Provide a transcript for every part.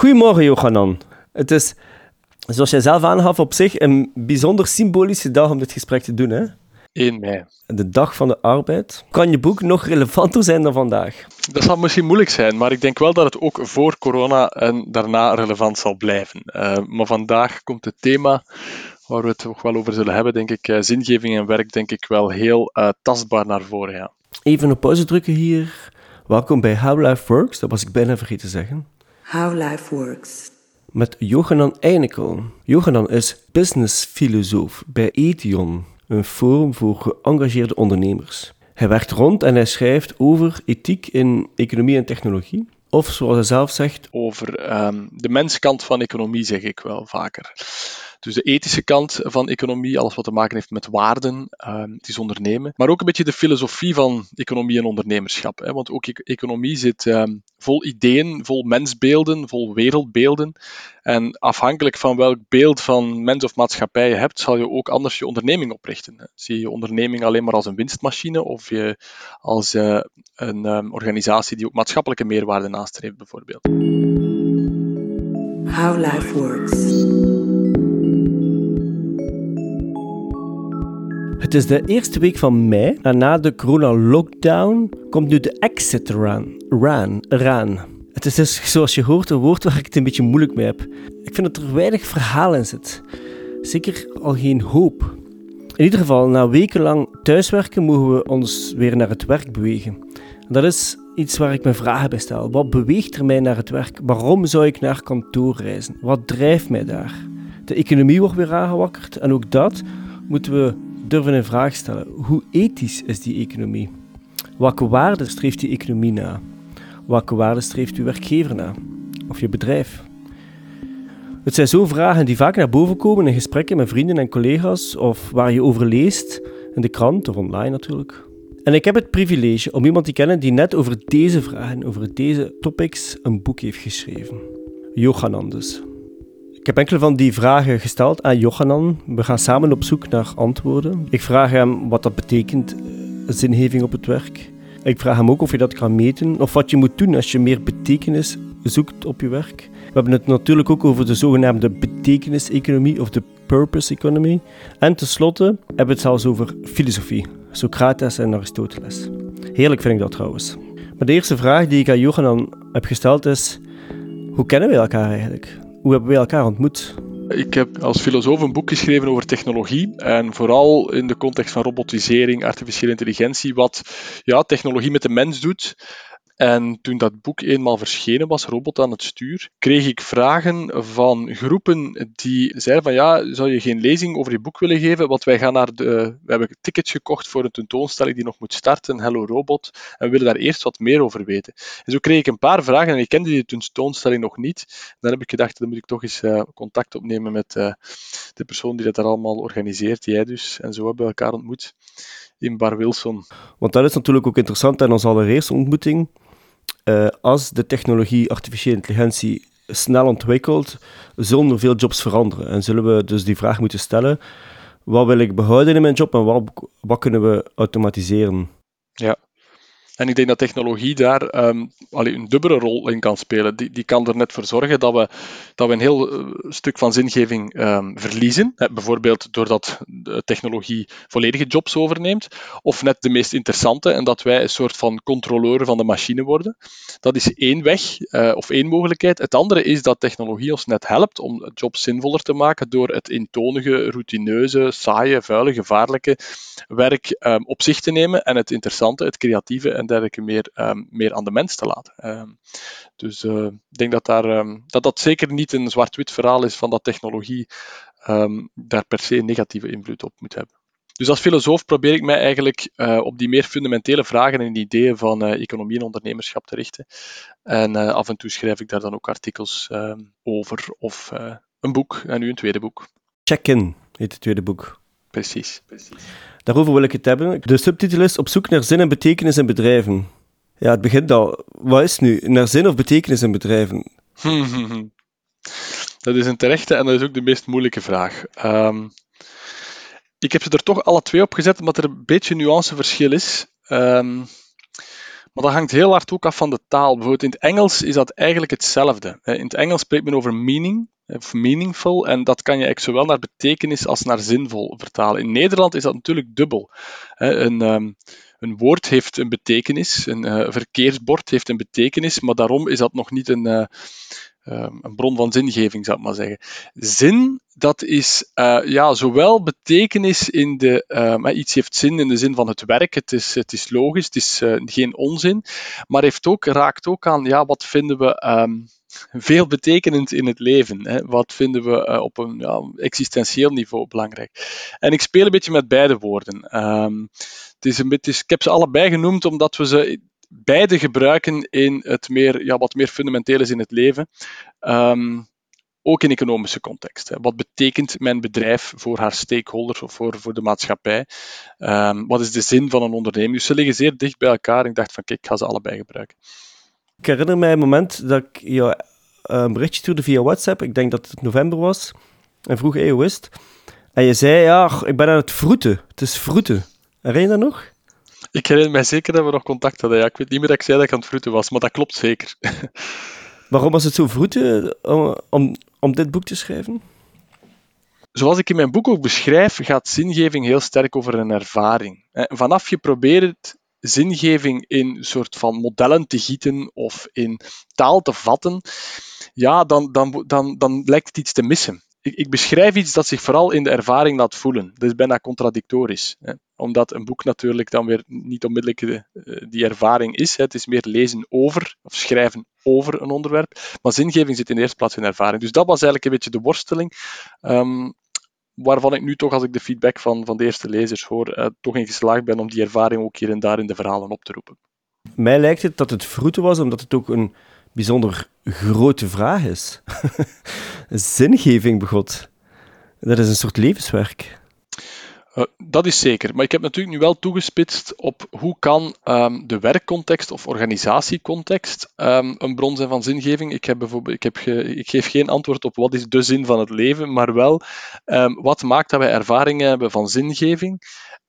Goedemorgen, Johanan. Het is, zoals jij zelf aangaf, op zich een bijzonder symbolische dag om dit gesprek te doen. Hè? 1 mei. De dag van de arbeid. Kan je boek nog relevanter zijn dan vandaag? Dat zal misschien moeilijk zijn, maar ik denk wel dat het ook voor corona en daarna relevant zal blijven. Uh, maar vandaag komt het thema waar we het toch wel over zullen hebben, denk ik, uh, zingeving en werk, denk ik wel heel uh, tastbaar naar voren. Ja. Even op pauze drukken hier. Welkom bij How Life Works, dat was ik bijna vergeten te zeggen. How Life Works. Met Johanan Einekel. Johanan is businessfilosoof bij Ethion, een forum voor geëngageerde ondernemers. Hij werkt rond en hij schrijft over ethiek in economie en technologie. Of zoals hij zelf zegt. Over um, de menskant van economie, zeg ik wel vaker. Dus de ethische kant van economie, alles wat te maken heeft met waarden, uh, het is ondernemen. Maar ook een beetje de filosofie van economie en ondernemerschap. Want ook e economie zit uh, vol ideeën, vol mensbeelden, vol wereldbeelden. En afhankelijk van welk beeld van mens of maatschappij je hebt, zal je ook anders je onderneming oprichten. Zie je onderneming alleen maar als een winstmachine of je als uh, een um, organisatie die ook maatschappelijke meerwaarde nastreeft, bijvoorbeeld. How life works. Het is de eerste week van mei en na de corona-lockdown komt nu de exit run. Run, run. Het is dus, zoals je hoort, een woord waar ik het een beetje moeilijk mee heb. Ik vind dat er weinig verhaal in zit. Zeker al geen hoop. In ieder geval, na wekenlang thuiswerken mogen we ons weer naar het werk bewegen. Dat is iets waar ik me vragen bij stel. Wat beweegt er mij naar het werk? Waarom zou ik naar kantoor reizen? Wat drijft mij daar? De economie wordt weer aangewakkerd en ook dat moeten we durven in vraag stellen. Hoe ethisch is die economie? Welke waarden streeft die economie na? Welke waarden streeft uw werkgever na? Of je bedrijf? Het zijn zo vragen die vaak naar boven komen in gesprekken met vrienden en collega's of waar je over leest, in de krant of online natuurlijk. En ik heb het privilege om iemand te kennen die net over deze vragen, over deze topics, een boek heeft geschreven. Johanan dus. Ik heb enkele van die vragen gesteld aan Johanan. We gaan samen op zoek naar antwoorden. Ik vraag hem wat dat betekent, eh, zingeving op het werk. Ik vraag hem ook of je dat kan meten, of wat je moet doen als je meer betekenis zoekt op je werk. We hebben het natuurlijk ook over de zogenaamde betekenis-economie of de purpose economy. En tenslotte hebben we het zelfs over filosofie, Socrates en Aristoteles. Heerlijk vind ik dat trouwens. Maar de eerste vraag die ik aan Johanan heb gesteld is: hoe kennen we elkaar eigenlijk? Hoe hebben wij elkaar ontmoet? Ik heb als filosoof een boek geschreven over technologie en vooral in de context van robotisering, artificiële intelligentie, wat ja, technologie met de mens doet. En toen dat boek eenmaal verschenen was, Robot aan het stuur, kreeg ik vragen van groepen die zeiden van ja, zou je geen lezing over je boek willen geven? Want wij gaan naar de, we hebben tickets gekocht voor een tentoonstelling die nog moet starten, Hello Robot, en we willen daar eerst wat meer over weten. En zo kreeg ik een paar vragen en ik kende die tentoonstelling nog niet. Dan heb ik gedacht, dan moet ik toch eens uh, contact opnemen met uh, de persoon die dat daar allemaal organiseert, jij dus. En zo hebben we elkaar ontmoet in Bar Wilson. Want dat is natuurlijk ook interessant aan onze allereerste ontmoeting uh, als de technologie artificiële intelligentie snel ontwikkelt, zullen er veel jobs veranderen. En zullen we dus die vraag moeten stellen: wat wil ik behouden in mijn job en wat, wat kunnen we automatiseren? Ja, en ik denk dat technologie daar um, een dubbele rol in kan spelen. Die, die kan er net voor zorgen dat we, dat we een heel uh, stuk van zingeving um, verliezen. Hè, bijvoorbeeld doordat de technologie volledige jobs overneemt. Of net de meest interessante en dat wij een soort van controleur van de machine worden. Dat is één weg uh, of één mogelijkheid. Het andere is dat technologie ons net helpt om jobs zinvoller te maken door het intonige, routineuze, saaie, vuile, gevaarlijke werk um, op zich te nemen en het interessante, het creatieve en dergelijke meer, um, meer aan de mens te laten. Um, dus uh, ik denk dat, daar, um, dat dat zeker niet een zwart-wit verhaal is van dat technologie daar per se een negatieve invloed op moet hebben. Dus als filosoof probeer ik mij eigenlijk uh, op die meer fundamentele vragen en ideeën van uh, economie en ondernemerschap te richten. En af en toe schrijf ik daar dan ook artikels over of een boek, en nu een tweede boek. Check-in heet het tweede boek. Precies, precies. Daarover wil ik het hebben. De subtitel is Op zoek naar zin en betekenis in bedrijven. Ja, het begint al. Wat is nu? Naar zin of betekenis in bedrijven? dat is een terechte en dat is ook de meest moeilijke vraag. Um, ik heb ze er toch alle twee op gezet, omdat er een beetje nuanceverschil is. Um, Maar dat hangt heel hard ook af van de taal. Bijvoorbeeld in het Engels is dat eigenlijk hetzelfde. In het Engels spreekt men over meaning, of meaningful, en dat kan je eigenlijk zowel naar betekenis als naar zinvol vertalen. In Nederland is dat natuurlijk dubbel. Een, ehm, een woord heeft een betekenis, een uh, verkeersbord heeft een betekenis, maar daarom is dat nog niet een, uh, um, een bron van zingeving, zou ik maar zeggen. Zin, dat is ja, zowel betekenis in de. Uh, iets heeft zin in de zin van het werk, het is, het is logisch, het is geen onzin, maar heeft ook, raakt ook aan ja, wat vinden we. Veel betekenend in het leven. Hè? Wat vinden we uh, op een ja, existentieel niveau belangrijk? En ik speel een beetje met beide woorden. Um, het is een ik heb ze allebei genoemd omdat we ze beide gebruiken in het meer, ja, wat meer fundamenteel is in het leven. Um, ook in economische context. Wat betekent mijn bedrijf voor haar stakeholders of voor, voor de maatschappij? Um, wat is de zin van een onderneming? Dus ze liggen zeer dicht bij elkaar. Ik dacht van, kijk, ik ga ze allebei gebruiken. Ik herinner mij een moment dat ik je een berichtje stuurde via WhatsApp. Ik denk dat het november was. En vroeg, hey, hoe is het? En je zei, ja, ik ben aan het vroeten. Het is vroeten. Herinner je dat nog? Ik herinner mij zeker dat we nog contact hadden. Ja. Ik weet niet meer dat ik zei dat ik aan het vroeten was, maar dat klopt zeker. Waarom was het zo vroeten om, om, om dit boek te schrijven? Zoals ik in mijn boek ook beschrijf, gaat zingeving heel sterk over een ervaring. Vanaf je probeert zingeving in soort van modellen te gieten of in taal te vatten, ja, dan, dan, dan, dan lijkt het iets te missen ik, ik, beschrijf iets dat zich vooral in de ervaring laat voelen. Dat is bijna contradictorisch. Hè. Omdat een boek natuurlijk dan weer niet onmiddellijk de, eh, die ervaring is. Hè. Het is meer lezen over of schrijven over een onderwerp. Maar zingeving zit in de eerste plaats in ervaring. Dus dat was eigenlijk een beetje de worsteling. Um, waarvan ik nu toch, als ik de feedback van, van de eerste lezers hoor, uh, toch in geslaagd ben om die ervaring ook hier en daar in de verhalen op te roepen. Mij lijkt het dat het vroeten was, omdat het ook een bijzonder grote vraag is. Zingeving begot. Dat is een soort levenswerk. Uh, dat is zeker. Maar ik heb natuurlijk nu wel toegespitst op hoe kan um, de werkcontext of organisatiecontext um, een bron zijn van zingeving. Ik, heb bijvoorbeeld, ik, heb ik geef geen antwoord op wat is de zin van het leven, maar wel um, wat maakt dat wij ervaringen hebben van zingeving.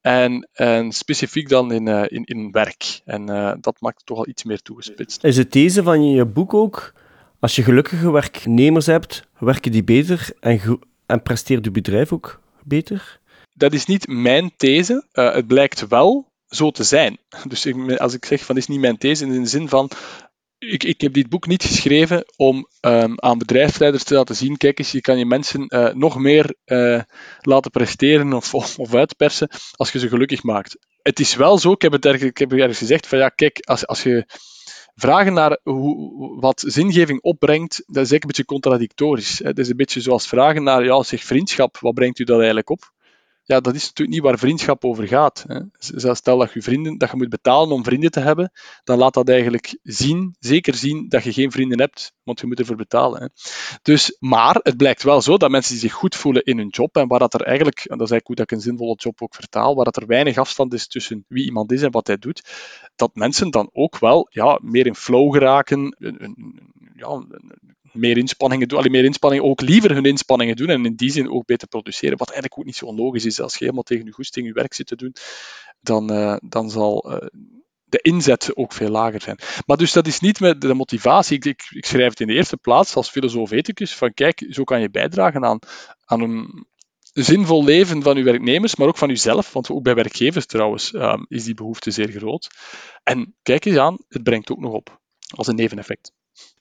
En, en, specifiek dan in, uh, in, in werk. En uh, dat maakt het toch al iets meer toegespitst. Is het deze van je boek ook? Als je gelukkige werknemers hebt, werken die beter en, en presteert je bedrijf ook beter? Dat is niet mijn these. Uh, het blijkt wel zo te zijn. Dus ik, als ik zeg van is niet mijn these, in de zin van ik, ik, heb dit boek niet geschreven om um, aan bedrijfsleiders te laten zien, kijk eens, je kan je mensen uh, nog meer uh, laten presteren of, of, uitpersen als je ze gelukkig maakt. Het is wel zo, ik heb het ergens, ik heb ergens gezegd, van ja, kijk, als, als je vragen naar hoe, wat zingeving opbrengt, dat is een beetje contradictorisch. Het is een beetje zoals vragen naar, ja, zeg vriendschap, wat brengt u dat eigenlijk op? Ja, dat is natuurlijk niet waar vriendschap over gaat. Hè. Stel dat je vrienden, dat je moet betalen om vrienden te hebben, dan laat dat eigenlijk zien, zeker zien, dat je geen vrienden hebt, want je moet ervoor betalen. Hè. Dus, maar het blijkt wel zo dat mensen die zich goed voelen in hun job en waar dat er eigenlijk, en dat is eigenlijk hoe dat ik een zinvolle job ook vertaal, waar dat er weinig afstand is tussen wie iemand is en wat hij doet, dat mensen dan ook wel ja, meer in flow geraken, een, een, ja, meer inspanningen doen, alleen meer inspanningen, ook liever hun inspanningen doen en in die zin ook beter produceren. Wat eigenlijk ook niet zo onlogisch is. Als je helemaal tegen je goesting je werk zit te doen, dan, uh, dan zal uh, de inzet ook veel lager zijn. Maar dus dat is niet met de motivatie. Ik, ik, schrijf het in de eerste plaats als filosoof-ethicus van kijk, zo kan je bijdragen aan, aan een zinvol leven van uw werknemers, maar ook van uzelf, want ook bij werkgevers trouwens um, is die behoefte zeer groot. En kijk eens aan, het brengt ook nog op, als een neveneffect.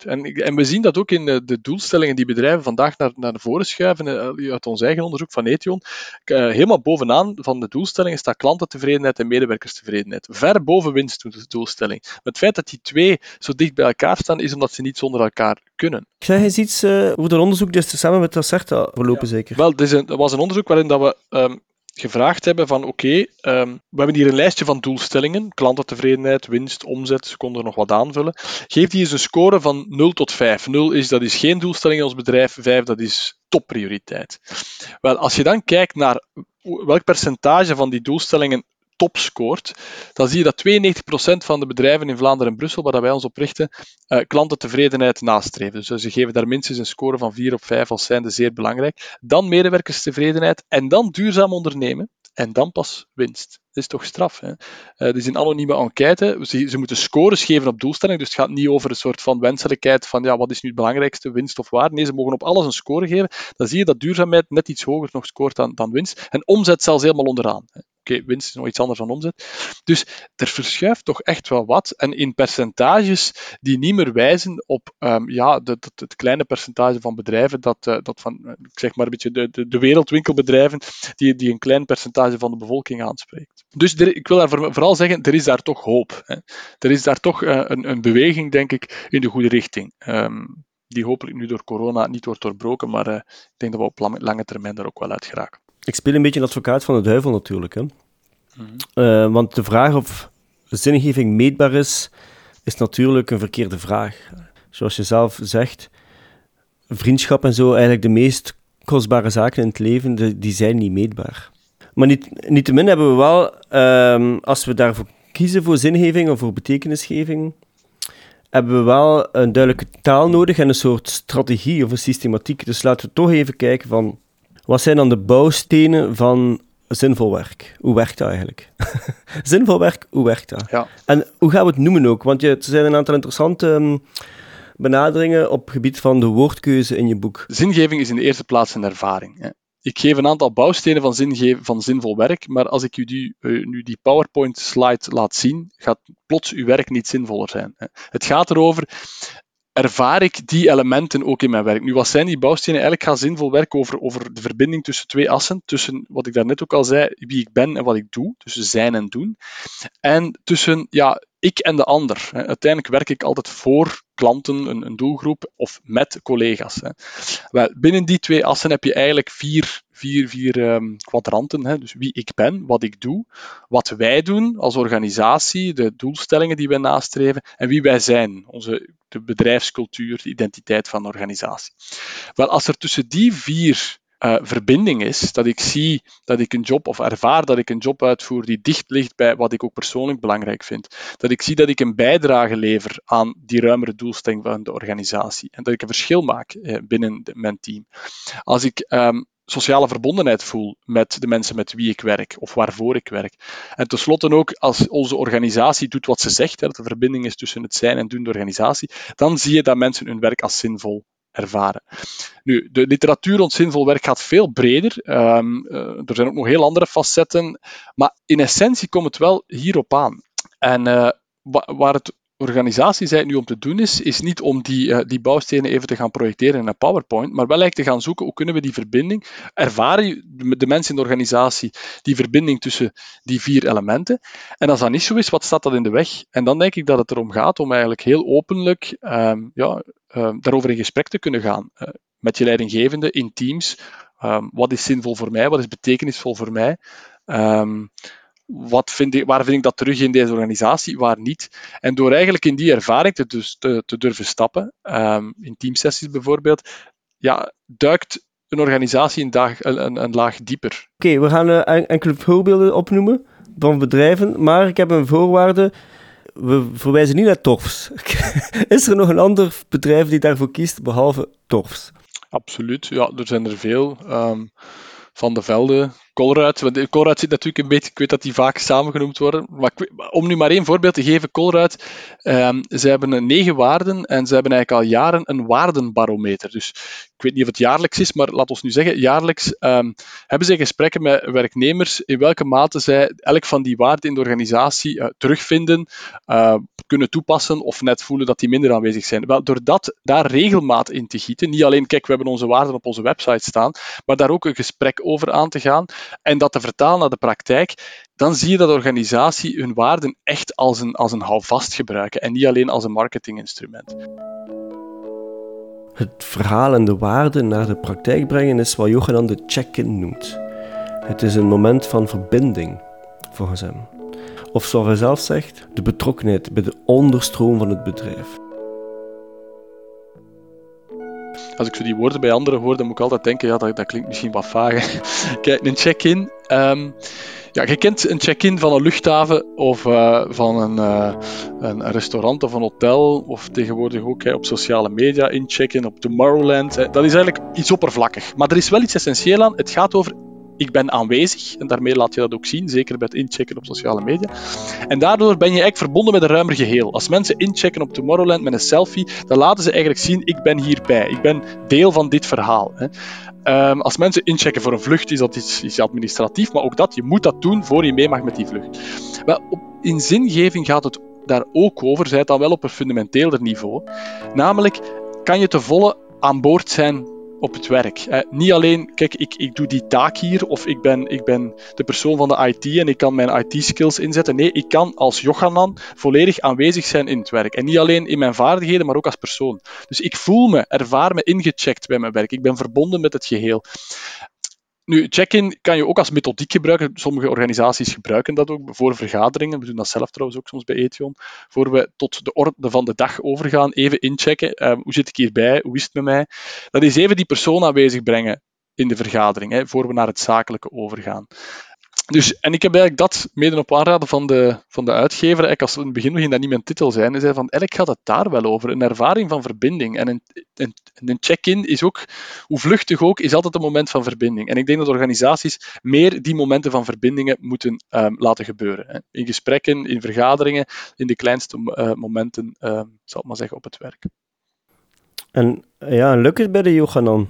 En, en, we zien dat ook in de, de, doelstellingen die bedrijven vandaag naar, naar voren schuiven. Eh, uit ons eigen onderzoek van Ethion. Uh, helemaal bovenaan van de doelstellingen staat klantentevredenheid en medewerkerstevredenheid. Ver boven winstdoelstelling. Maar het feit dat die twee zo dicht bij elkaar staan, is omdat ze niet zonder elkaar kunnen. Ik zeg eens iets uh, over het onderzoek dat is samen met Acerta verlopen, ja. zeker? Wel, er was een onderzoek waarin dat we um, gevraagd hebben van oké, um, we hebben hier een lijstje van doelstellingen, klantentevredenheid, winst, omzet, ze konden er nog wat aanvullen. Geef die eens een score van 0 tot 5. 0 is dat is geen doelstelling in ons bedrijf, 5 dat is topprioriteit. Wel, als je dan kijkt naar welk percentage van die doelstellingen top scoort, dan zie je dat 92% van de bedrijven in Vlaanderen en Brussel, waar wij ons op richten, uh, klantentevredenheid nastreven. Dus ze geven daar minstens een score van 4 op 5 als zijnde zeer belangrijk. Dan medewerkerstevredenheid en dan duurzaam ondernemen. en dan pas winst. Dat is toch straf. Hè? Uh, is een anonieme enquête. Ze, ze, moeten scores geven op doelstellingen. Dus het gaat niet over een soort van wenselijkheid van ja, wat is nu het belangrijkste, winst of waarde. Nee, ze mogen op alles een score geven. Dan zie je dat duurzaamheid net iets hoger nog scoort dan, dan winst. En omzet zelfs helemaal onderaan. Oké, winst is nog iets anders dan omzet. Dus er verschuift toch echt wel wat. En in percentages die niet meer wijzen op um, ja, het kleine percentage van bedrijven, dat, uh, dat van, ik zeg maar een beetje de, de, wereldwinkelbedrijven, die, die een klein percentage van de bevolking aanspreekt. Dus ik wil daar vooral zeggen, er is daar toch hoop. Hè. Er is daar toch uh, een, een beweging, denk ik, in de goede richting. Um, die hopelijk nu door corona niet wordt doorbroken, maar ik denk dat we op lange termijn daar ook wel uit geraken. Ik speel een beetje een advocaat van de duivel natuurlijk. Hè. Mm -hmm. uh, want de vraag of zingeving meetbaar is, is natuurlijk een verkeerde vraag. Zoals je zelf zegt, vriendschap en zo, eigenlijk de meest kostbare zaken in het leven, die, die zijn niet meetbaar. Maar niet, niettemin hebben we wel, um, als we daarvoor kiezen voor zingeving of voor betekenisgeving, hebben we wel een duidelijke taal nodig en een soort strategie of een systematiek. Dus laten we toch even kijken van, wat zijn dan de bouwstenen van zinvol werk? Hoe werkt dat eigenlijk? zinvol werk, hoe werkt dat? Ja. En hoe gaan we het noemen ook? Want je, er zijn een aantal interessante um, benaderingen op het gebied van de woordkeuze in je boek. Zingeving is in de eerste plaats een ervaring. Hè. Ik geef een aantal bouwstenen van, zingeven, van zinvol werk, maar als ik u die, uh, nu die PowerPoint-slide laat zien, gaat plots uw werk niet zinvoller zijn. Hè. Het gaat erover, ervaar ik die elementen ook in mijn werk. Nu, wat zijn die bouwstenen? Eigenlijk gaat zinvol werk over, over de verbinding tussen twee assen, tussen wat ik daarnet ook al zei, wie ik ben en wat ik doe, tussen zijn en doen, en tussen ja, ik en de ander. Uiteindelijk werk ik altijd voor klanten, een, doelgroep, of met collega's. Binnen die twee assen heb je eigenlijk vier, vier, vier um, kwadranten. Dus wie ik ben, wat ik doe, wat wij doen als organisatie, de doelstellingen die wij nastreven, en wie wij zijn, onze de bedrijfscultuur, de identiteit van de organisatie. Wel, als er tussen die vier uh, verbinding is, dat ik zie dat ik een job of ervaar dat ik een job uitvoer die dicht ligt bij wat ik ook persoonlijk belangrijk vind. Dat ik zie dat ik een bijdrage lever aan die ruimere doelstelling van de organisatie en dat ik een verschil maak eh, binnen mijn team. Als ik um, sociale verbondenheid voel met de mensen met wie ik werk of waarvoor ik werk. En tenslotte ook als onze organisatie doet wat ze zegt, hè, dat de verbinding is tussen het zijn en doen de organisatie, dan zie je dat mensen hun werk als zinvol ervaren. Nu, de literatuur rond zinvol werk gaat veel breder. Um, uh, er zijn ook nog heel andere facetten, maar in essentie komt het wel hierop aan. En uh, waar het organisaties nu om te doen is, is niet om die, uh, die bouwstenen even te gaan projecteren in een PowerPoint, maar wel eigenlijk te gaan zoeken hoe kunnen we die verbinding, ervaren de mensen in de organisatie die verbinding tussen die vier elementen. En als dat niet zo is, wat staat dat in de weg? En dan denk ik dat het erom gaat om eigenlijk heel openlijk um, ja, um, daarover in gesprek te kunnen gaan. Uh, met je leidinggevende, in teams. Um, wat is zinvol voor mij? Wat is betekenisvol voor mij? Wat vind ik, waar vind ik dat terug in deze organisatie, waar niet. En door eigenlijk in die ervaring te, dus te, te durven stappen, um, in teamsessies bijvoorbeeld, ja, duikt een organisatie een, dag, een, een, een laag dieper. Oké, okay, we gaan uh, enkele voorbeelden opnoemen van bedrijven, maar ik heb een voorwaarde. We verwijzen niet naar Torfs. Is er nog een ander bedrijf die daarvoor kiest, behalve Torfs? Absoluut, ja, er zijn er veel. Um, van de Velde, Colruyt. Want Colruyt zit natuurlijk een beetje, ik weet dat die vaak samengenoemd worden. Maar om nu maar één voorbeeld te geven, Colruyt, um, ze hebben negen waarden en ze hebben eigenlijk al jaren een waardenbarometer. Dus ik weet niet of het jaarlijks is, maar laat ons nu zeggen, jaarlijks um, hebben zij gesprekken met werknemers in welke mate zij elk van die waarden in de organisatie uh, terugvinden, uh, kunnen toepassen of net voelen dat die minder aanwezig zijn. Wel, door dat daar regelmaat in te gieten, niet alleen, kijk, we hebben onze waarden op onze website staan, maar daar ook een gesprek over aan te gaan en dat te vertalen naar de praktijk, dan zie je dat organisatie hun waarden echt als een, als een houvast gebruiken en niet alleen als een marketinginstrument. Het verhaal en de waarden naar de praktijk brengen is wat Johan de check-in noemt. Het is een moment van verbinding, volgens hem. Of zoals hij zelf zegt, de betrokkenheid bij de onderstroom van het bedrijf. Als ik zo die woorden bij anderen hoor, dan moet ik altijd denken, ja, dat, dat klinkt misschien wat vaag. Kijk, een check-in. Um, ja, je kent een check-in van een luchthaven of uh, van een, uh, een, restaurant of een hotel, of tegenwoordig ook op sociale media inchecken, op Tomorrowland. Dat is eigenlijk iets oppervlakkig. Maar er is wel iets essentieel aan. Het gaat over ik ben aanwezig. En daarmee laat je dat ook zien, zeker bij het inchecken op sociale media. En daardoor ben je eigenlijk verbonden met een ruimer geheel. Als mensen inchecken op Tomorrowland met een selfie, dan laten ze eigenlijk zien, ik ben hierbij. Ik ben deel van dit verhaal. Hè. Um, als mensen inchecken voor een vlucht, is dat iets, iets, administratief, maar ook dat, je moet dat doen voor je mee mag met die vlucht. Wel, in zingeving gaat het daar ook over, zij het dan wel op een fundamenteeler niveau. Namelijk, kan je te volle aan boord zijn op het werk. Niet alleen, kijk, ik, ik doe die taak hier, of ik ben, ik ben de persoon van de IT en ik kan mijn IT-skills inzetten. Nee, ik kan als Johanan volledig aanwezig zijn in het werk. En niet alleen in mijn vaardigheden, maar ook als persoon. Dus ik voel me, ervaar me ingecheckt bij mijn werk. Ik ben verbonden met het geheel. Nu, check-in kan je ook als methodiek gebruiken. Sommige organisaties gebruiken dat ook voor vergaderingen. We doen dat zelf trouwens ook soms bij Ethion. Voor we tot de orde van de dag overgaan, even inchecken. Uh, hoe zit ik hierbij? Hoe is het met mij? Dat is even die persoon aanwezig brengen in de vergadering, hè, voor we naar het zakelijke overgaan. Dus, en ik heb eigenlijk dat, mede op aanraden van de, van de uitgever, eigenlijk als in het begin ging dat niet mijn titel zijn, hij zei van, eigenlijk gaat het daar wel over, een ervaring van verbinding. En een, een, een check-in is ook, hoe vluchtig ook, is altijd een moment van verbinding. En ik denk dat organisaties meer die momenten van verbindingen moeten um, laten gebeuren. Hè. In gesprekken, in vergaderingen, in de kleinste uh, momenten, uh, zal ik maar zeggen, op het werk. En ja, lukt het bij de yoga dan?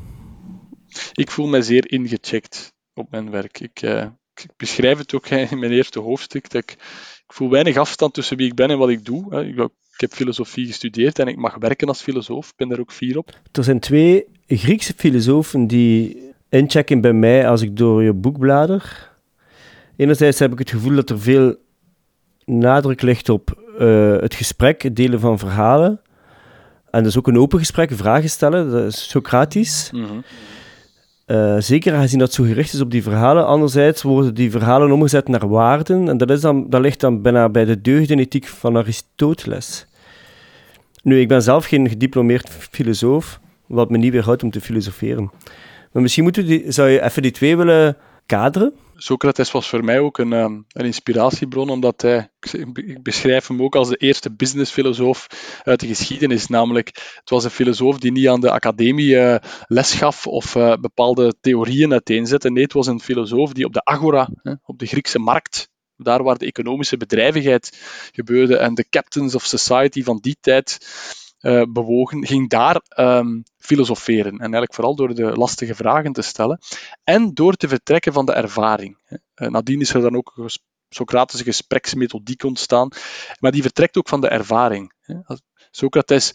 Ik voel me zeer ingecheckt op mijn werk. Ik, uh, ik beschrijf het ook in mijn eerste hoofdstuk, dat ik, ik voel weinig afstand tussen wie ik ben en wat ik doe. Ik, ik heb filosofie gestudeerd en ik mag werken als filosoof, ik ben daar ook fier op. Er zijn twee Griekse filosofen die inchecken bij mij als ik door je boek blader. Enerzijds heb ik het gevoel dat er veel nadruk ligt op uh, het gesprek, het delen van verhalen. En dus ook een open gesprek, vragen stellen, dat is Socratisch. Mm -hmm. Uh, zeker aangezien dat zo gericht is op die verhalen. Anderzijds worden die verhalen omgezet naar waarden. En dat, is dan, dat ligt dan bijna bij de deugdenethiek van Aristoteles. Nu, ik ben zelf geen gediplomeerd filosoof, wat me niet weerhoudt om te filosoferen. Maar misschien moeten zou je even die twee willen kaderen. Socrates was voor mij ook een, een inspiratiebron, omdat hij, ik beschrijf hem ook als de eerste businessfilosoof uit de geschiedenis. Namelijk, het was een filosoof die niet aan de academie uh, les gaf of uh, bepaalde theorieën uiteenzette. Nee, het was een filosoof die op de agora, op de Griekse markt, daar waar de economische bedrijvigheid gebeurde en de captains of society van die tijd uh, bewogen, ging daar um, filosoferen. En eigenlijk vooral door de lastige vragen te stellen en door te vertrekken van de ervaring. Uh, nadien is er dan ook een Socratische gespreksmethodiek ontstaan, maar die vertrekt ook van de ervaring. Socrates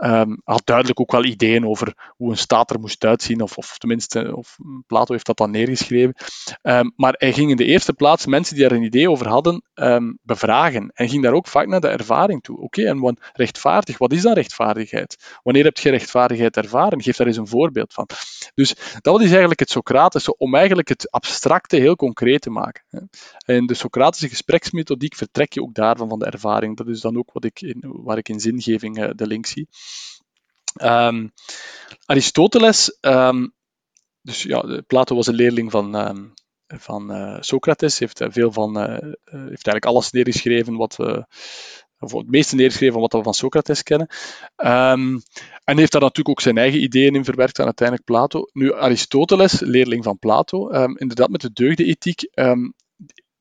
um, had duidelijk ook wel ideeën over hoe een staat er moest uitzien, of, of tenminste, of Plato heeft dat dan neergeschreven. Um, maar hij ging in de eerste plaats mensen die daar een idee over hadden um, bevragen. En ging daar ook vaak naar de ervaring toe. Oké, en wat rechtvaardig, wat is dan rechtvaardigheid? Wanneer heb je rechtvaardigheid ervaren? Geef daar eens een voorbeeld van. Dus dat is eigenlijk het Socratische, om eigenlijk het abstracte heel concreet te maken. En de Socratische gespreksmethodiek vertrek je ook daarvan, van de ervaring. Dat is dan ook wat ik in, waar ik in zingeving uh, de link zie. Um, Aristoteles, um, dus ja, Plato was een leerling van, um, van uh, Socrates, heeft veel van, uh, heeft eigenlijk alles neergeschreven wat, of het meeste neergeschreven wat we van Socrates kennen. en heeft daar natuurlijk ook zijn eigen ideeën in verwerkt aan uiteindelijk Plato. Nu, Aristoteles, leerling van Plato, inderdaad met de deugdenethiek,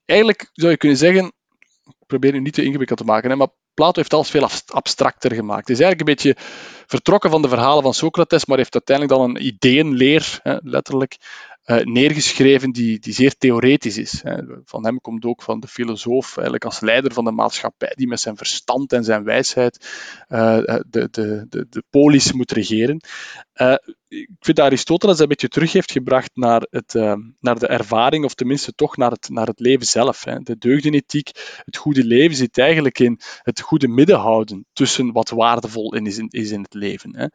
eigenlijk zou je kunnen zeggen, ik probeer het niet te ingewikkeld te maken, hè, maar Plato heeft alles veel abstracter gemaakt. Hij is eigenlijk een beetje vertrokken van de verhalen van Socrates, maar heeft uiteindelijk dan een ideeënleer, hè, letterlijk, uh, neergeschreven die, die zeer theoretisch is. Hè. Van hem komt ook van de filosoof, eigenlijk als leider van de maatschappij, die met zijn verstand en zijn wijsheid uh, de, de, de, de polis moet regeren. Uh, ik vind Aristoteles een beetje terug heeft gebracht naar, het, uh, naar de ervaring, of tenminste toch naar het, naar het leven zelf. Hè. De deugdenethiek, het goede leven, zit eigenlijk in het goede midden houden tussen wat waardevol is in, is in het leven. Hè.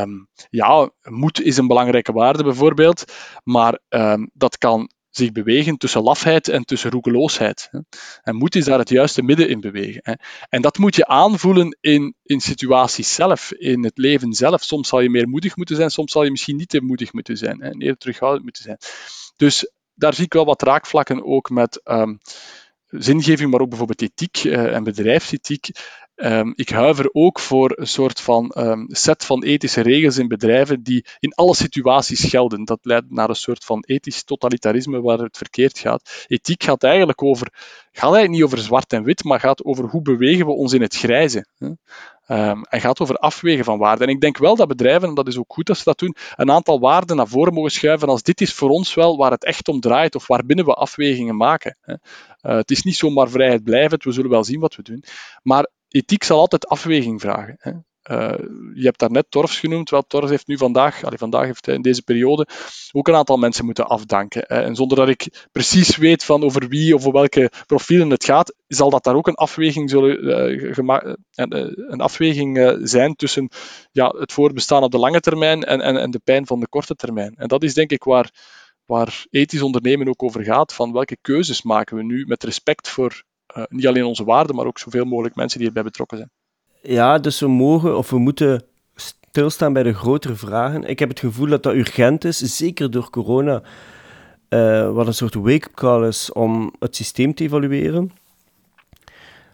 Um, ja, moed is een belangrijke waarde bijvoorbeeld, maar um, dat kan zich bewegen tussen lafheid en tussen roekeloosheid. En moed is daar het juiste midden in bewegen. En dat moet je aanvoelen in, in situaties zelf, in het leven zelf. Soms zal je meer moedig moeten zijn, soms zal je misschien niet te moedig moeten zijn, en eerder terughoudend moeten zijn. Dus daar zie ik wel wat raakvlakken ook met um, zingeving, maar ook bijvoorbeeld ethiek uh, en bedrijfsethiek. Ehm, ik huiver ook voor een soort van ehm, set van ethische regels in bedrijven die in alle situaties gelden. Dat leidt naar een soort van ethisch totalitarisme waar het verkeerd gaat. Ethiek gaat eigenlijk over, gaat eigenlijk niet over zwart en wit, maar gaat over hoe bewegen we ons in het grijze. Hè? Um, en gaat over afwegen van waarden. En ik denk wel dat bedrijven, en dat is ook goed dat ze dat doen, een aantal waarden naar voren mogen schuiven als dit is voor ons wel waar het echt om draait of waarbinnen we afwegingen maken. Uh, het is niet zomaar vrijheid blijvend, we zullen wel zien wat we doen. Maar ethiek zal altijd afweging vragen. Hè. Uh, je hebt daarnet Torfs genoemd. Wel, Torfs heeft nu vandaag, allee, vandaag heeft hij in deze periode ook een aantal mensen moeten afdanken. En zonder dat ik precies weet van over wie of over welke profielen het gaat, zal dat daar ook een afweging, zullen, uh, uh, een afweging zijn tussen ja, het voorbestaan op de lange termijn en, en, en de pijn van de korte termijn. En dat is denk ik waar, waar ethisch ondernemen ook over gaat. Van welke keuzes maken we nu met respect voor niet alleen onze waarden, maar ook zoveel mogelijk mensen die erbij betrokken zijn. Ja, dus we mogen of we moeten stilstaan bij de grotere vragen. Ik heb het gevoel dat dat urgent is, zeker door corona, uh, wat een soort wake-up call is om het systeem te evalueren.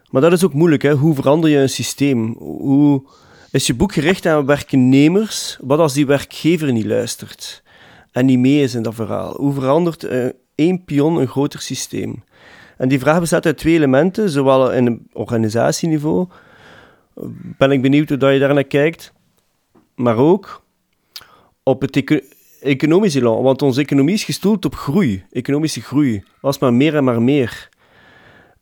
Maar dat is ook moeilijk, hè? hoe verander je een systeem? Hoe is je boek gericht aan werknemers? Wat als die werkgever niet luistert en niet mee is in dat verhaal? Hoe verandert uh, één pion een groter systeem? En die vraag bestaat uit twee elementen, zowel in een organisatieniveau ben ik benieuwd hoe dat je daar naar kijkt. Maar ook op het eco economisch. Want onze economie is gestoeld op groei, economische groei. Als maar meer en maar meer.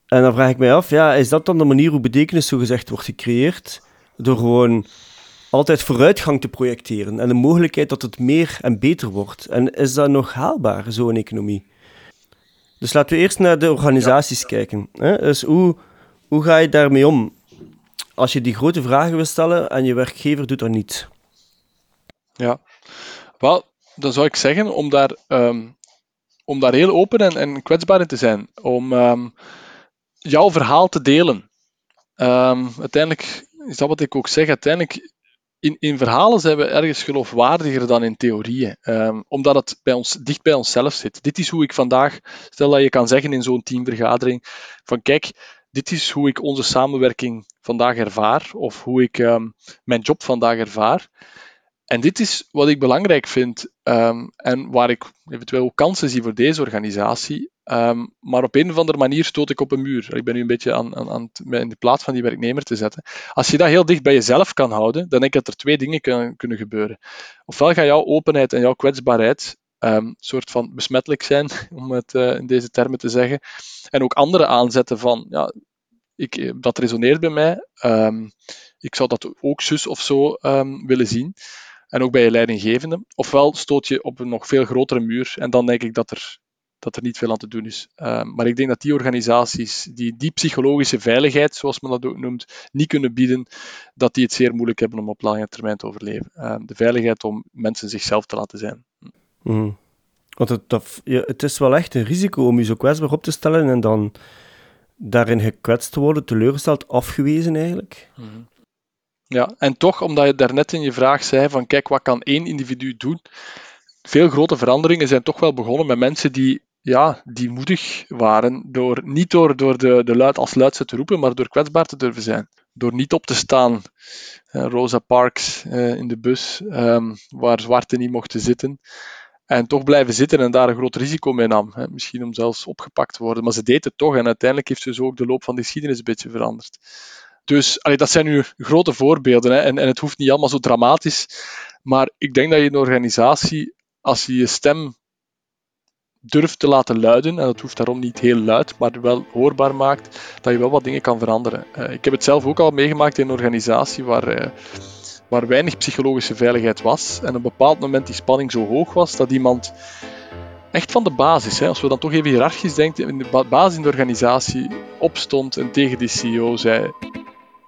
En dan vraag ik mij af, ja, is dat dan de manier hoe betekenis zogezegd wordt gecreëerd? Door gewoon altijd vooruitgang te projecteren en de mogelijkheid dat het meer en beter wordt. En is dat nog haalbaar, zo'n economie? Dus laten we eerst naar de organisaties kijken. Hè? Dus hoe, hoe ga je daarmee om? als je die grote vragen wil stellen en je werkgever doet dat niet? Ja, wel, dan zou ik zeggen om daar, um, om daar heel open en, en kwetsbaar in te zijn. Om um, jouw verhaal te delen. Um, uiteindelijk is dat wat ik ook zeg. Uiteindelijk, in, in verhalen zijn we ergens geloofwaardiger dan in theorieën. omdat het bij ons, dicht bij onszelf zit. Dit is hoe ik vandaag, stel dat je kan zeggen in zo'n teamvergadering, van kijk, dit is hoe ik onze samenwerking vandaag ervaar, of hoe ik um, mijn job vandaag ervaar. En dit is wat ik belangrijk vind um, en waar ik eventueel kansen zie voor deze organisatie. Um, maar op een of andere manier stoot ik op een muur. Ik ben nu een beetje aan, aan, aan in de plaats van die werknemer te zetten. Als je dat heel dicht bij jezelf kan houden, dan denk ik dat er twee dingen kunnen, kunnen gebeuren. Ofwel gaat jouw openheid en jouw kwetsbaarheid um, soort van besmettelijk zijn, om het uh, in deze termen te zeggen. En ook anderen aanzetten van, ja, ik, eh, dat resoneert bij mij. Um, ik zou dat ook zus of zo willen zien. En ook bij je leidinggevende. Ofwel stoot je op een nog veel grotere muur en dan denk ik dat er, dat er niet veel aan te doen is. Um, maar ik denk dat die organisaties die die psychologische veiligheid, zoals men dat ook noemt, niet kunnen bieden, dat die het zeer moeilijk hebben om op lange termijn te overleven. de veiligheid om mensen zichzelf te laten zijn. Mm. Want het, dat, ja, het is wel echt een risico om je zo kwetsbaar op te stellen en dan daarin gekwetst te worden, teleurgesteld, afgewezen eigenlijk. Mhm. Ja, en toch, omdat je daarnet in je vraag zei van kijk, wat kan één individu doen? Veel grote veranderingen zijn toch wel begonnen met mensen die, ja, die moedig waren, door, niet door, door de, de luid als luidste te roepen, maar door kwetsbaar te durven zijn. Door niet op te staan. Rosa Parks uh, in de bus, um, waar zwarten niet mochten zitten. En toch blijven zitten en daar een groot risico mee nam. Hè. Misschien om zelfs opgepakt te worden. Maar ze deed het toch en uiteindelijk heeft ze zo ook de loop van de geschiedenis een beetje veranderd. Dus allee, dat zijn nu grote voorbeelden. Hè. En, en het hoeft niet allemaal zo dramatisch. Maar ik denk dat je in een organisatie, als je je stem durft te laten luiden, en dat hoeft daarom niet heel luid, maar wel hoorbaar maakt, dat je wel wat dingen kan veranderen. Uh, ik heb het zelf ook al meegemaakt in een organisatie waar... Uh, waar weinig psychologische veiligheid was. En op een bepaald moment die spanning zo hoog was dat iemand echt van de basis, hè, als we dan toch even hiërarchisch denken, in de basis in de organisatie opstond en tegen die CEO zei: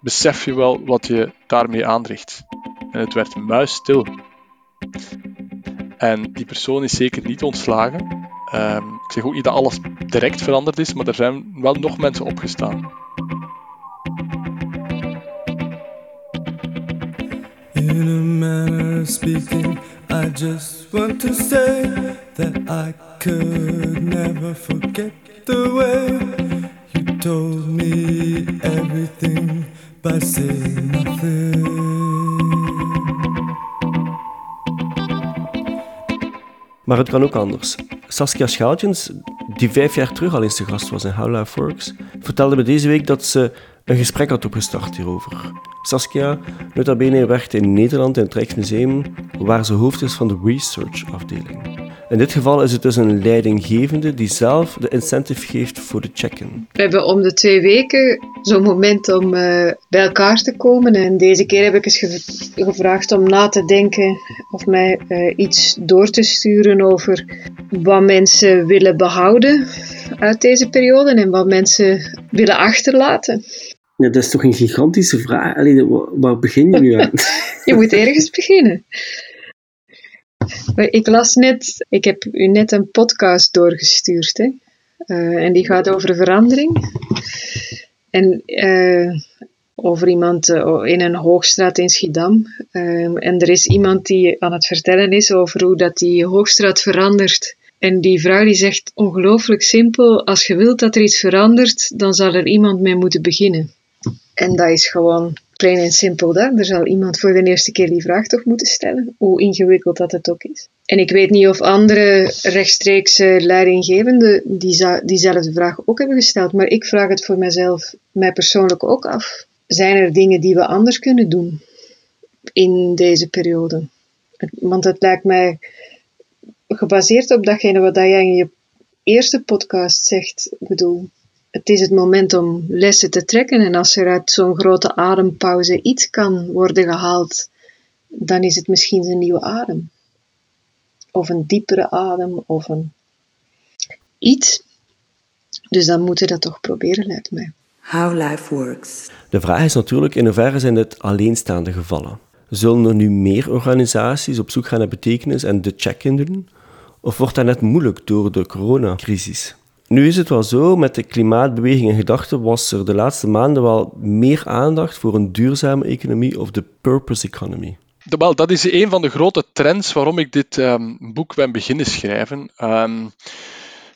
Besef je wel wat je daarmee aanricht? En het werd muisstil. En die persoon is zeker niet ontslagen. Um, ik zeg ook niet dat alles direct veranderd is, maar er zijn wel nog mensen opgestaan. In a manner of speaking, I just want to say that I could never forget the way you told me everything I say nothing. Maar het kan ook anders. Saskia Schaaltjens, die vijf jaar terug al eens te gast was in How Life Works, vertelde me deze week dat ze een gesprek had opgestart hierover. Saskia, nota bene, werkt in Nederland in het Rijksmuseum, waar ze hoofd is van de research afdeling. In dit geval is het dus een leidinggevende die zelf de incentive geeft voor de check-in. We hebben om de twee weken zo'n moment om eh, bij elkaar te komen. En deze keer heb ik eens gev- gevraagd om na te denken of mij eh, iets door te sturen over wat mensen willen behouden uit deze periode en wat mensen willen achterlaten. Ja, dat is toch een gigantische vraag. Allee, wa- waar begin je nu aan? Je moet ergens beginnen. Ik las net, ik heb u net een podcast doorgestuurd, hè? Eh, en die gaat over verandering. En eh, over iemand eh, in een hoogstraat in Schiedam. En er is iemand die aan het vertellen is over hoe dat die hoogstraat verandert. En die vrouw die zegt ongelooflijk simpel, als je wilt dat er iets verandert, dan zal er iemand mee moeten beginnen. En dat is gewoon plain en simpel dat. Er zal iemand voor de eerste keer die vraag toch moeten stellen, hoe ingewikkeld dat het ook is. En ik weet niet of andere rechtstreekse leidinggevenden die diezelfde vraag ook hebben gesteld, maar ik vraag het voor mezelf, mij persoonlijk ook af. Zijn er dingen die we anders kunnen doen in deze periode? Want het lijkt mij gebaseerd op datgene wat jij in je eerste podcast zegt, bedoel, het is het moment om lessen te trekken. En als er uit zo'n grote adempauze iets kan worden gehaald, dan is het misschien een nieuwe adem. Of een diepere adem, of een iets. Dus dan moeten we dat toch proberen, lijkt mij. How Life Works. De vraag is natuurlijk in hoeverre zijn dit alleenstaande gevallen. Zullen er nu meer organisaties op zoek gaan naar betekenis en de check-in doen? Of wordt dat net moeilijk door de coronacrisis? Nu is het wel zo, met de klimaatbeweging in gedachten was er de laatste maanden wel meer aandacht voor een duurzame economie of de purpose economy. Wel, dat is een van de grote trends waarom ik dit ehm, boek ben beginnen schrijven. Ehm,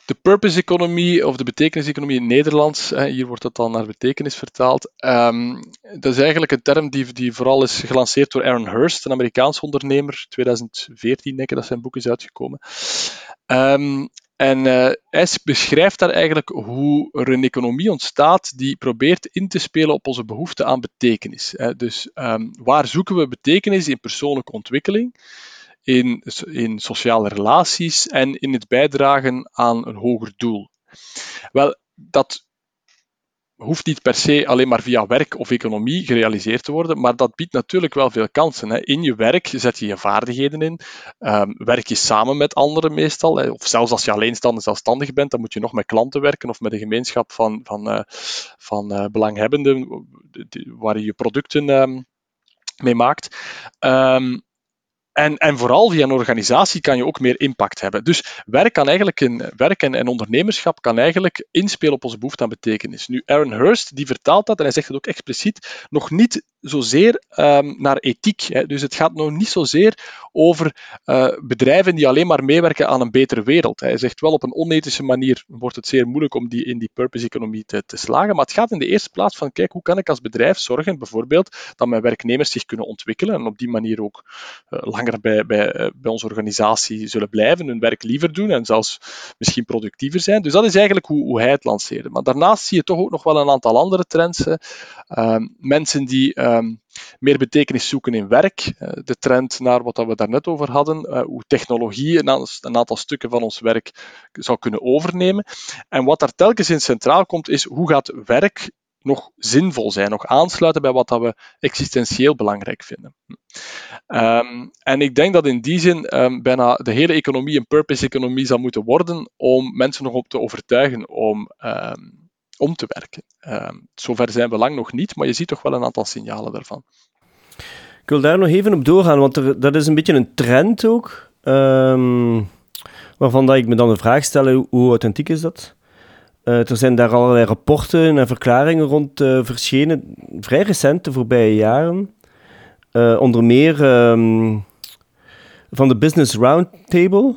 de purpose economy of de betekenis-economie in het Nederlands, hier wordt het dan naar betekenis vertaald. ehm, dat is eigenlijk een term die, die vooral is gelanceerd door Aaron Hurst, een Amerikaans ondernemer. 2014 denk ik dat zijn boek is uitgekomen. En eh, hij beschrijft daar eigenlijk hoe er een economie ontstaat die probeert in te spelen op onze behoefte aan betekenis. Hè. Dus ehm, waar zoeken we betekenis in persoonlijke ontwikkeling, in, in sociale relaties en in het bijdragen aan een hoger doel? Wel, dat hoeft niet per se alleen maar via werk of economie gerealiseerd te worden, maar dat biedt natuurlijk wel veel kansen. Hè. In je werk zet je je vaardigheden in, ehm, werk je samen met anderen meestal, hè. of zelfs als je alleenstaande zelfstandig bent, dan moet je nog met klanten werken of met een gemeenschap van, van, eh, van eh, belanghebbenden waar je je producten ehm, mee maakt. Ehm, en, en vooral via een organisatie kan je ook meer impact hebben. Dus werk, kan eigenlijk in, en, ondernemerschap kan eigenlijk inspelen op onze behoefte aan betekenis. Nu, Aaron Hurst die vertaalt dat, en hij zegt het ook expliciet, nog niet zozeer ehm, naar ethiek. Hè. Dus het gaat nog niet zozeer over eh, bedrijven die alleen maar meewerken aan een betere wereld. Hij zegt wel op een onethische manier wordt het zeer moeilijk om die in die purpose-economie te, te slagen. Maar het gaat in de eerste plaats van, kijk, hoe kan ik als bedrijf zorgen, bijvoorbeeld, dat mijn werknemers zich kunnen ontwikkelen en op die manier ook eh, bij, eh, bij onze organisatie zullen blijven, hun werk liever doen en zelfs misschien productiever zijn. Dus dat is eigenlijk hoe, hoe hij het lanceerde. Maar daarnaast zie je toch ook nog wel een aantal andere trends. Ehm, mensen die ehm, meer betekenis zoeken in werk. Eh, de trend naar wat dat we daarnet over hadden, eh, hoe technologie een, een aantal stukken van ons werk zou kunnen overnemen. En wat daar telkens in centraal komt, is hoe gaat werk nog zinvol zijn, nog aansluiten bij wat dat we existentieel belangrijk vinden. Ehm, en ik denk dat in die zin ehm, bijna de hele economie een purpose-economie zal moeten worden om mensen nog op te overtuigen om, ehm, om te werken. Zover zijn we lang nog niet, maar je ziet toch wel een aantal signalen daarvan. Ik wil daar nog even op doorgaan, want dat is een beetje een trend ook. waarvan dat ik me dan de vraag stel, hoe authentiek is dat? Eh, er zijn daar allerlei rapporten en verklaringen rond eh, verschenen, vrij recent, de voorbije jaren. Eh, onder meer ehm, van de Business Roundtable.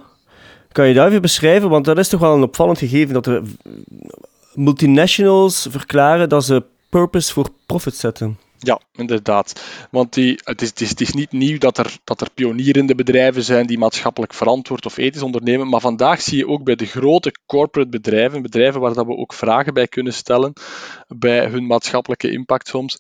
Kan je dat even beschrijven? Want dat is toch wel een opvallend gegeven dat er multinationals verklaren dat ze purpose voor profit zetten. Ja, inderdaad. Want die, het, is, het, is, het is niet nieuw dat er, dat er pionierende bedrijven zijn die maatschappelijk verantwoord of ethisch ondernemen. Maar vandaag zie je ook bij de grote corporate bedrijven, bedrijven waar dat we ook vragen bij kunnen stellen, bij hun maatschappelijke impact soms,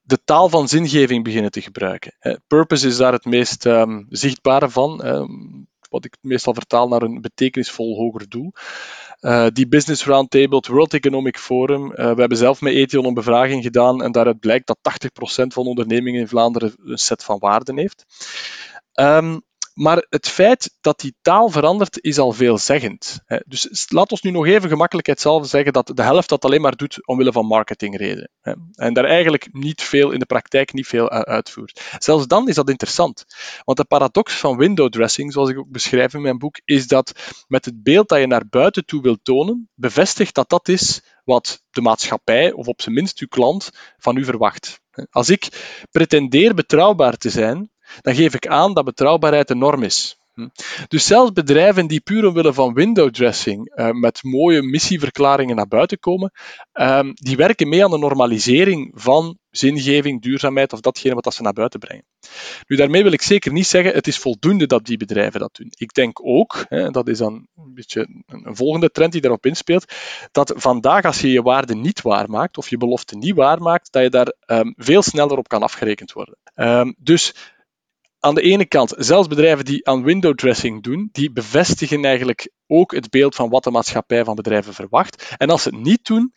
de taal van zingeving beginnen te gebruiken. Purpose is daar het meest um, zichtbare van. Um, wat ik meestal vertaal naar een betekenisvol hoger doel. Uh, die Business Roundtable, World Economic Forum. Uh, we hebben zelf met Ethion een bevraging gedaan en daaruit blijkt dat 80% van ondernemingen in Vlaanderen een set van waarden heeft. Um, maar het feit dat die taal verandert is al veelzeggend. Dus laat ons nu nog even gemakkelijkheidshalve zeggen dat de helft dat alleen maar doet omwille van marketingredenen. En daar eigenlijk niet veel in de praktijk niet veel uitvoert. Zelfs dan is dat interessant. Want de paradox van window dressing, zoals ik ook beschrijf in mijn boek, is dat met het beeld dat je naar buiten toe wilt tonen, bevestigt dat dat is wat de maatschappij, of op zijn minst uw klant, van u verwacht. Als ik pretendeer betrouwbaar te zijn, dan geef ik aan dat betrouwbaarheid de norm is. Hm. Dus zelfs bedrijven die puur omwille van window dressing uh, met mooie missieverklaringen naar buiten komen, um, die werken mee aan de normalisering van zingeving, duurzaamheid of datgene wat dat ze naar buiten brengen. Nu, daarmee wil ik zeker niet zeggen, het is voldoende dat die bedrijven dat doen. Ik denk ook, hè, dat is dan een beetje een volgende trend die daarop inspeelt, dat vandaag als je je waarde niet waarmaakt of je belofte niet waarmaakt, dat je daar um, veel sneller op kan afgerekend worden. Um, dus aan de ene kant, zelfs bedrijven die aan window dressing doen, die bevestigen eigenlijk ook het beeld van wat de maatschappij van bedrijven verwacht. En als ze het niet doen,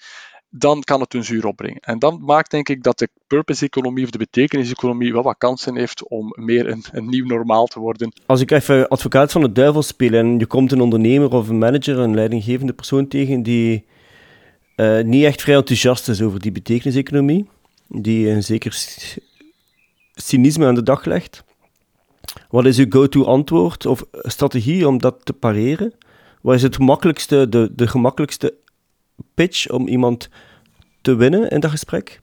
dan kan het hun zuur opbrengen. En dat maakt denk ik dat de purpose-economie of de betekenis-economie wel wat kansen heeft om meer een, een, nieuw normaal te worden. Als ik even advocaat van de duivel speel en je komt een ondernemer of een manager, een leidinggevende persoon tegen die uh, niet echt vrij enthousiast is over die betekenis-economie, die een zeker cynisme aan de dag legt, wat is uw go-to antwoord of strategie om dat te pareren? Wat is het gemakkelijkste, de, de gemakkelijkste pitch om iemand te winnen in dat gesprek?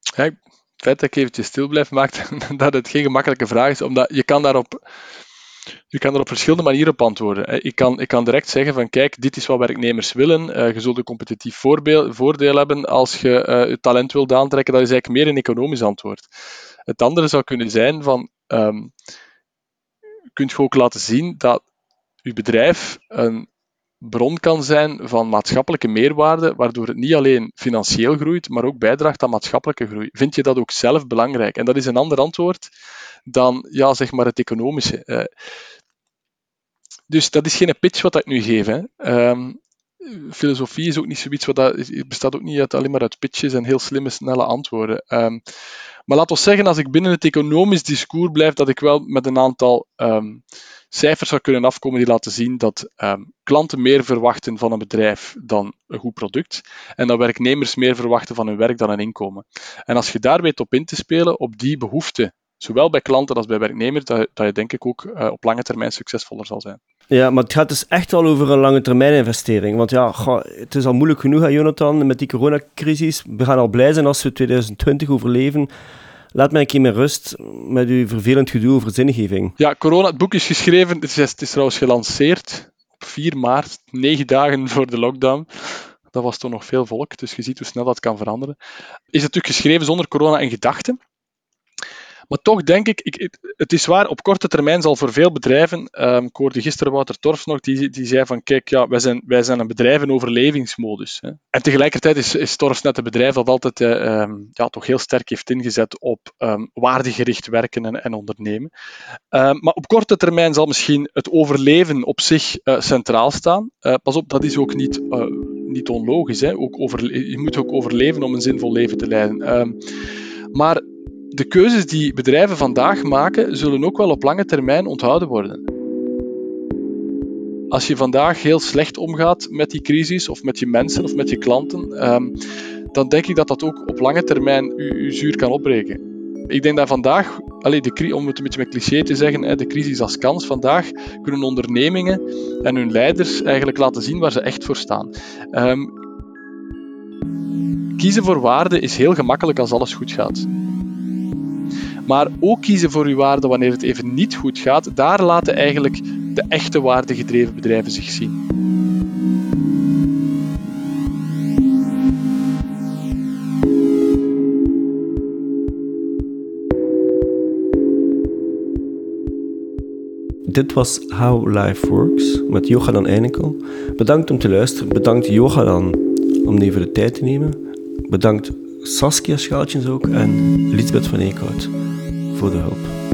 Ja, feit dat ik eventjes stil blijf maakt dat het geen gemakkelijke vraag is, omdat je kan daarop je kan er op verschillende manieren op antwoorden. Ik kan, ik kan direct zeggen van kijk, dit is wat werknemers willen. Eh, je zult een competitief voordeel hebben als je uh, je talent wilt aantrekken. Dat is eigenlijk meer een economisch antwoord. Het andere zou kunnen zijn van um, kunt je ook laten zien dat je bedrijf een bron kan zijn van maatschappelijke meerwaarde, waardoor het niet alleen financieel groeit, maar ook bijdraagt aan maatschappelijke groei. Vind je dat ook zelf belangrijk? En dat is een ander antwoord dan ja, zeg maar het economische. Uh, dus dat is geen pitch wat ik nu geef. Hè. Um, filosofie is ook niet zoiets wat dat, bestaat ook niet uit, alleen maar uit pitches en heel slimme, snelle antwoorden. Um, maar laat ons zeggen, als ik binnen het economisch discours blijf, dat ik wel met een aantal um, cijfers zou kunnen afkomen die laten zien dat um, klanten meer verwachten van een bedrijf dan een goed product. En dat werknemers meer verwachten van hun werk dan een inkomen. En als je daar weet op in te spelen, op die behoeften zowel bij klanten als bij werknemers, dat, dat je denk ik ook uh, op lange termijn succesvoller zal zijn. Ja, maar het gaat dus echt wel over een lange termijn investering. Want ja, het is al moeilijk genoeg, hè, Jonathan, met die coronacrisis. We gaan al blij zijn als we 2020 overleven. Laat mij een keer met rust met uw vervelend gedoe over zingeving. Ja, corona, het boek is geschreven, het is, het is trouwens gelanceerd op 4 maart, negen dagen voor de lockdown. Dat was toch nog veel volk, dus je ziet hoe snel dat kan veranderen. Is natuurlijk geschreven zonder corona in gedachten. Maar toch denk ik, ik, het is waar, op korte termijn zal voor veel bedrijven, um, ik hoorde gisteren Wouter Torfs nog, die, die zei van kijk, ja, wij zijn, wij zijn een bedrijf in overlevingsmodus. Hè. En tegelijkertijd is, is Torfs net een bedrijf dat altijd uh, um, ja, toch heel sterk heeft ingezet op um, waardegericht werken en, en ondernemen. maar op korte termijn zal misschien het overleven op zich uh, centraal staan. Uh, pas op, dat is ook niet, niet onlogisch. Hè. Ook over, je moet ook overleven om een zinvol leven te leiden. maar de keuzes die bedrijven vandaag maken, zullen ook wel op lange termijn onthouden worden. Als je vandaag heel slecht omgaat met die crisis, of met je mensen, of met je klanten, um, dan denk ik dat dat ook op lange termijn je, zuur kan opbreken. Ik denk dat vandaag, de, om het een beetje met cliché te zeggen, de crisis als kans, vandaag kunnen ondernemingen en hun leiders eigenlijk laten zien waar ze echt voor staan. Um, kiezen voor waarde is heel gemakkelijk als alles goed gaat. Maar ook kiezen voor uw waarde wanneer het even niet goed gaat, daar laten eigenlijk de echte waardegedreven bedrijven zich zien. Dit was How Life Works met Johanan Einekel. Bedankt om te luisteren. Bedankt Johanan om even de tijd te nemen. Bedankt Saskia Schaaltjes ook en Lisbeth van Eekhout voor de hulp.